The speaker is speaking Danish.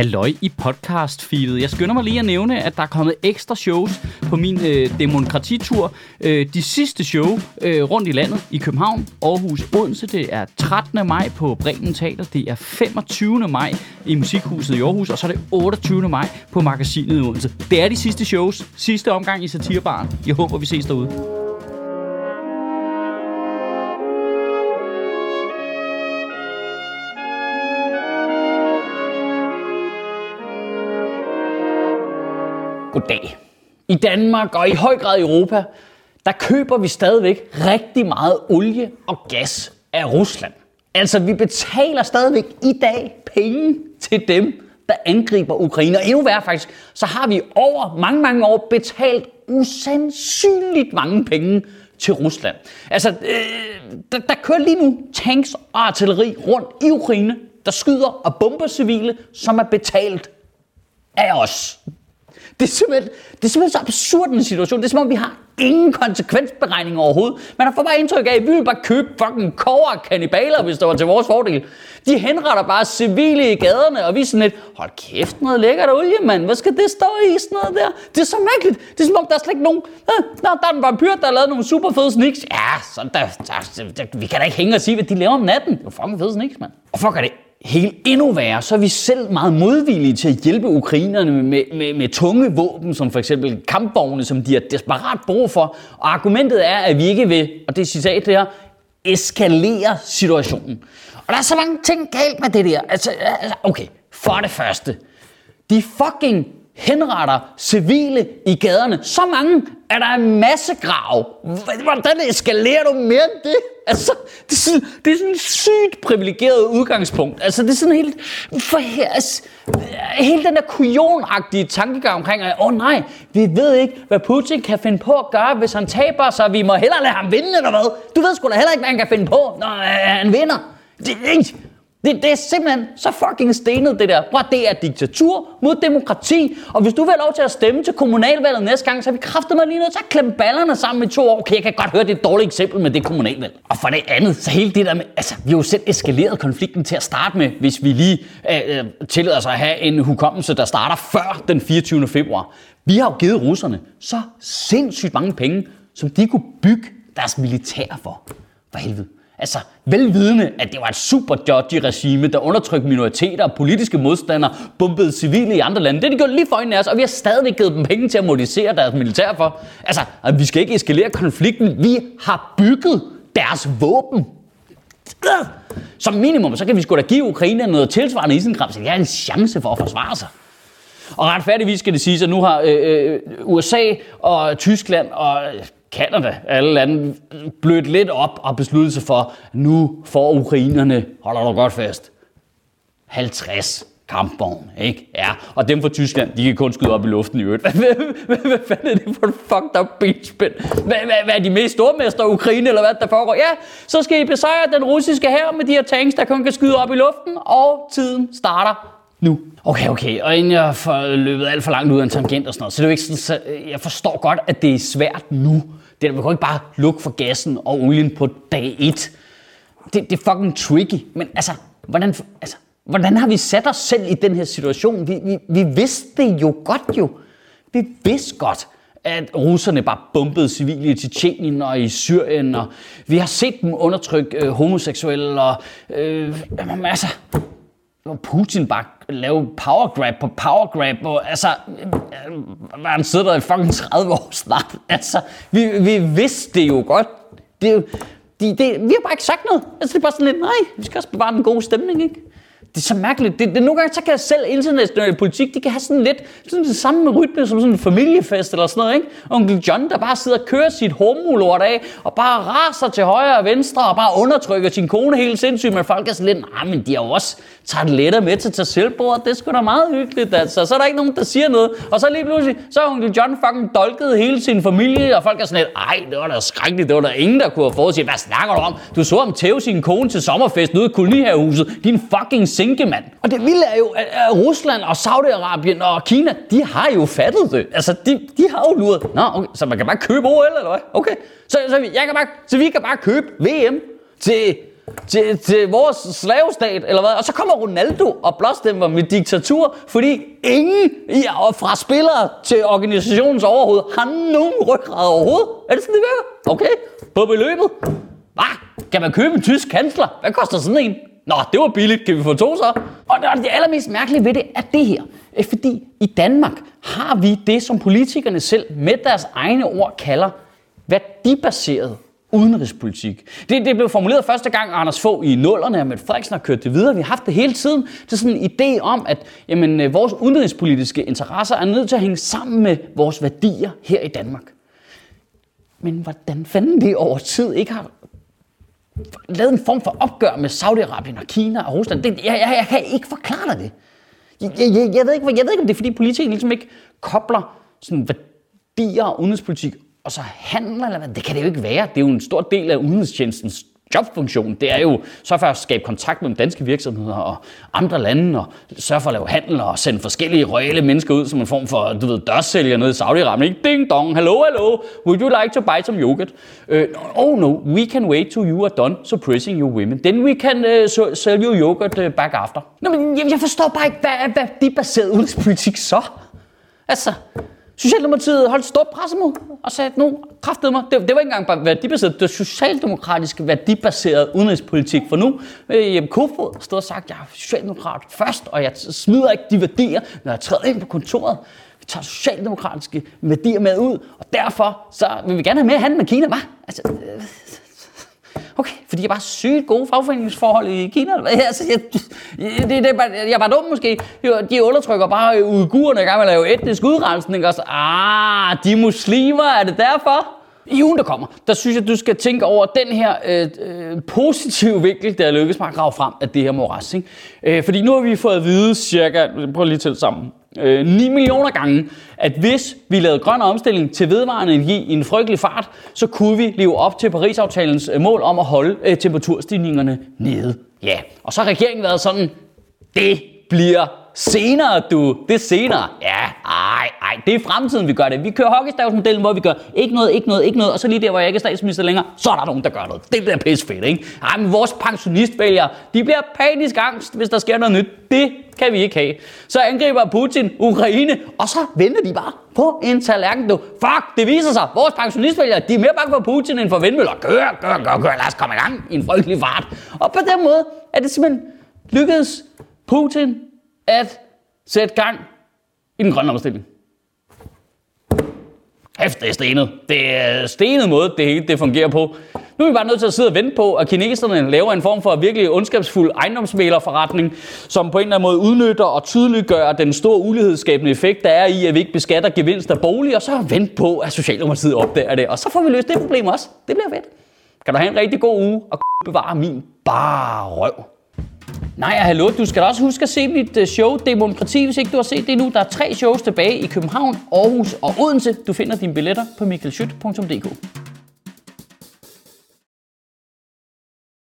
Halløj i podcast-feedet. Jeg skynder mig lige at nævne, at der er kommet ekstra shows på min øh, demokratitur. Øh, de sidste show øh, rundt i landet i København, Aarhus, Odense. Det er 13. maj på Bremen Teater. Det er 25. maj i Musikhuset i Aarhus. Og så er det 28. maj på Magasinet i Odense. Det er de sidste shows. Sidste omgang i Satirbaren. Jeg håber, vi ses derude. Goddag. I Danmark og i høj grad i Europa, der køber vi stadigvæk rigtig meget olie og gas af Rusland. Altså, vi betaler stadigvæk i dag penge til dem, der angriber Ukraine. Og endnu værre faktisk, så har vi over mange, mange år betalt usandsynligt mange penge til Rusland. Altså, øh, der, der kører lige nu tanks og artilleri rundt i Ukraine, der skyder og bomber civile, som er betalt af os. Det er, simpelthen, det er simpelthen så absurd en situation. Det er som om, vi har ingen konsekvensberegning overhovedet. Man har fået bare indtryk af, at vi vil bare købe fucking kover kanibaler, kannibaler, hvis det var til vores fordel. De henretter bare civile i gaderne, og vi er sådan lidt, hold kæft, noget lækkert olie, mand. Hvad skal det stå i, sådan noget der? Det er så mærkeligt. Det er som om, der er slet ikke nogen... Nå, der er en vampyr, der har lavet nogle super fede sneaks. Ja, sådan der, der, der, vi kan da ikke hænge og sige, hvad de laver om natten. Det er fucking fede sneaks, mand. Og fuck er det helt endnu værre, så er vi selv meget modvillige til at hjælpe ukrainerne med, med, med tunge våben, som for eksempel kampvogne, som de har desperat brug for. Og argumentet er, at vi ikke vil, og det er citat det her, eskalere situationen. Og der er så mange ting galt med det der. Altså, altså okay, for det første. De fucking henretter civile i gaderne. Så mange, at der er en masse grav. Hvordan eskalerer du mere end det? Altså, det er sådan, det er sådan et sygt privilegeret udgangspunkt. Altså, det er sådan helt... For her, altså, hele den der kujonagtige tankegang omkring, at åh oh, nej, vi ved ikke, hvad Putin kan finde på at gøre, hvis han taber, så vi må hellere lade ham vinde, eller hvad? Du ved sgu da heller ikke, hvad han kan finde på, når øh, han vinder. Det, det, det, er simpelthen så fucking stenet, det der. Bro, det er diktatur mod demokrati. Og hvis du vil have lov til at stemme til kommunalvalget næste gang, så er vi kraftet mig lige nødt til at klemme ballerne sammen i to år. Okay, jeg kan godt høre, det er et dårligt eksempel med det kommunalvalg. Og for det andet, så hele det der med, altså, vi har jo selv eskaleret konflikten til at starte med, hvis vi lige øh, øh tillader os at have en hukommelse, der starter før den 24. februar. Vi har jo givet russerne så sindssygt mange penge, som de kunne bygge deres militær for. For helvede. Altså, velvidende, at det var et super dodgy regime, der undertrykte minoriteter og politiske modstandere, bombede civile i andre lande. Det er de gjort lige for øjnene af os, og vi har stadig givet dem penge til at modernisere deres militær for. Altså, at vi skal ikke eskalere konflikten. Vi har bygget deres våben. Som minimum, så kan vi sgu da give Ukraine noget tilsvarende isenkram, så de har en chance for at forsvare sig. Og retfærdigvis skal det sige, at nu har øh, øh USA og Tyskland og Kanada, alle lande, blødt lidt op og besluttet sig for, at nu får ukrainerne, holder du godt fast, 50 kampvogn, ikke? Ja, og dem fra Tyskland, de kan kun skyde op i luften i øvrigt. Hvad, hvad, hvad, hvad fanden er det for en fucked up benspænd? Hvad, hvad, hvad er de mest stormester Ukraine, eller hvad der foregår? Ja, så skal I besejre den russiske her med de her tanks, der kun kan skyde op i luften, og tiden starter nu. Okay, okay, og inden jeg får løbet alt for langt ud af en tangent og sådan noget, så det er jo ikke sådan, så øh, jeg forstår godt, at det er svært nu det, man kan ikke bare lukke for gassen og olien på dag 1. Det, det er fucking tricky. Men altså, hvordan, altså, hvordan har vi sat os selv i den her situation? Vi, vi, vi vidste det jo godt jo. Vi vidste godt, at russerne bare bombede civile i Tjetjenien og i Syrien, og vi har set dem undertrykke øh, homoseksuelle, og øh, altså, Putin bare lave power grab på power grab, og altså, øh, han sidder der i fucking 30 år snart. Altså, vi, vi vidste det jo godt. Det, de, det, vi har bare ikke sagt noget. Altså, det er bare sådan lidt, nej, vi skal også bevare den gode stemning, ikke? Det er så mærkeligt. Det, det, nogle gange så kan jeg selv international politik, de kan have sådan lidt sådan det samme med rytme som sådan en familiefest eller sådan noget, ikke? Onkel John, der bare sidder og kører sit hormolort af, og bare raser til højre og venstre, og bare undertrykker sin kone helt sindssygt, men folk er sådan lidt, nej, men de har jo også tabletter med til selvbord, det er sgu da meget hyggeligt, altså. Så er der ikke nogen, der siger noget, og så lige pludselig, så er onkel John fucking dolket hele sin familie, og folk er sådan lidt, ej, det var da skrækkeligt, det var der ingen, der kunne have forudset. Hvad snakker du om? Du så ham tæve sin kone til sommerfesten ude i kolonihavehuset, din fucking sænkemand. Og det vilde er jo, at Rusland og Saudi-Arabien og Kina, de har jo fattet det. Altså, de, de har jo luret. Nå, okay, så man kan bare købe OL, eller hvad? Okay. Så, så, jeg kan bare, så vi kan bare købe VM til til, til vores slavestat, eller hvad? Og så kommer Ronaldo og blåstemmer med diktatur, fordi ingen fra spillere til organisationens overhoved har nogen ryggrad overhovedet. Er det sådan, det virker? Okay, på beløbet. Hvad? Kan man købe en tysk kansler? Hvad koster sådan en? Nå, det var billigt. Kan vi få to så? Og det allermest mærkelige ved det er det her. Eh, fordi i Danmark har vi det, som politikerne selv med deres egne ord kalder værdibaseret udenrigspolitik. Det, det blev formuleret første gang Anders Fogh i nullerne, og Mette Frederiksen har kørt det videre. Vi har haft det hele tiden. Det er sådan en idé om, at jamen, øh, vores udenrigspolitiske interesser er nødt til at hænge sammen med vores værdier her i Danmark. Men hvordan fanden vi over tid ikke har lavet en form for opgør med Saudi-Arabien og Kina og Rusland, det, jeg, jeg, jeg kan ikke forklare dig det. Jeg, jeg, jeg, jeg, ved ikke, jeg ved ikke, om det er, fordi politikere ligesom ikke kobler sådan værdier og udenrigspolitik og så handler, eller hvad? Det kan det jo ikke være. Det er jo en stor del af udenrigstjenestens jobfunktion. Det er jo så for at skabe kontakt mellem danske virksomheder og andre lande, og sørge for at lave handel og sende forskellige royale mennesker ud som en form for, du ved, dørsælger nede i Saudi-Arabien. Ding dong, hello, hello, would you like to buy some yogurt? Uh, oh no, we can wait till you are done suppressing your women. Then we can uh, sell you yogurt uh, back after. Nå, men jeg, jeg forstår bare ikke, hvad, hvad de baseret udenrigspolitik så? Altså, Socialdemokratiet holdt stort pressemøde og sagde, nu kraftede mig. Det, det var ikke engang bare værdibaseret, det var socialdemokratisk værdibaseret udenrigspolitik. For nu øh, Jeppe Kofod stod og sagt, jeg er socialdemokrat først, og jeg smider ikke de værdier, når jeg træder ind på kontoret. Vi tager socialdemokratiske værdier med ud, og derfor så vil vi gerne have mere handel med Kina, hva? Altså, øh, Okay, fordi jeg bare sygt gode fagforeningsforhold i Kina. Altså, jeg, det, det, det, jeg er bare dum måske. De undertrykker bare uigurerne i gang med at lave etnisk udrensning. Og så, ah, de muslimer, er det derfor? I ugen, der kommer, der synes jeg, du skal tænke over den her øh, øh positive vinkel, der lykkes mig at grave frem af det her moras. Ikke? Øh, fordi nu har vi fået at vide cirka, prøv lige til sammen, øh, 9 millioner gange, at hvis vi lavede grøn omstilling til vedvarende energi i en frygtelig fart, så kunne vi leve op til Paris-aftalens øh, mål om at holde øh, temperaturstigningerne nede. Ja, og så har regeringen været sådan, det bliver senere, du. Det er senere. Ja, ej, ej, det er fremtiden, vi gør det. Vi kører hockeystavsmodellen, hvor vi gør ikke noget, ikke noget, ikke noget, og så lige der, hvor jeg ikke er statsminister længere, så er der nogen, der gør noget. Det bliver pisse fedt, ikke? Ej, men vores pensionistvælgere, de bliver panisk angst, hvis der sker noget nyt. Det kan vi ikke have. Så angriber Putin Ukraine, og så vender de bare på en tallerken. Du. Fuck, det viser sig. Vores pensionistvælgere, de er mere bange for Putin end for vindmøller. Kør, kør, kør, kør, lad os komme i gang i en frygtelig fart. Og på den måde er det simpelthen lykkedes Putin at sætte gang i den grønne omstilling. Hæft, det er stenet. Det er stenet måde, det hele det fungerer på. Nu er vi bare nødt til at sidde og vente på, at kineserne laver en form for virkelig ondskabsfuld ejendomsmælerforretning, som på en eller anden måde udnytter og tydeliggør den store ulighedsskabende effekt, der er i, at vi ikke beskatter gevinst af bolig, og så vente på, at Socialdemokratiet opdager det. Og så får vi løst det problem også. Det bliver fedt. Kan du have en rigtig god uge og bevare min bare røv. Nej, hallo, du skal da også huske at se mit øh, show Demokrati, hvis ikke du har set det nu. Der er tre shows tilbage i København, Aarhus og Odense. Du finder dine billetter på michaelschyt.dk.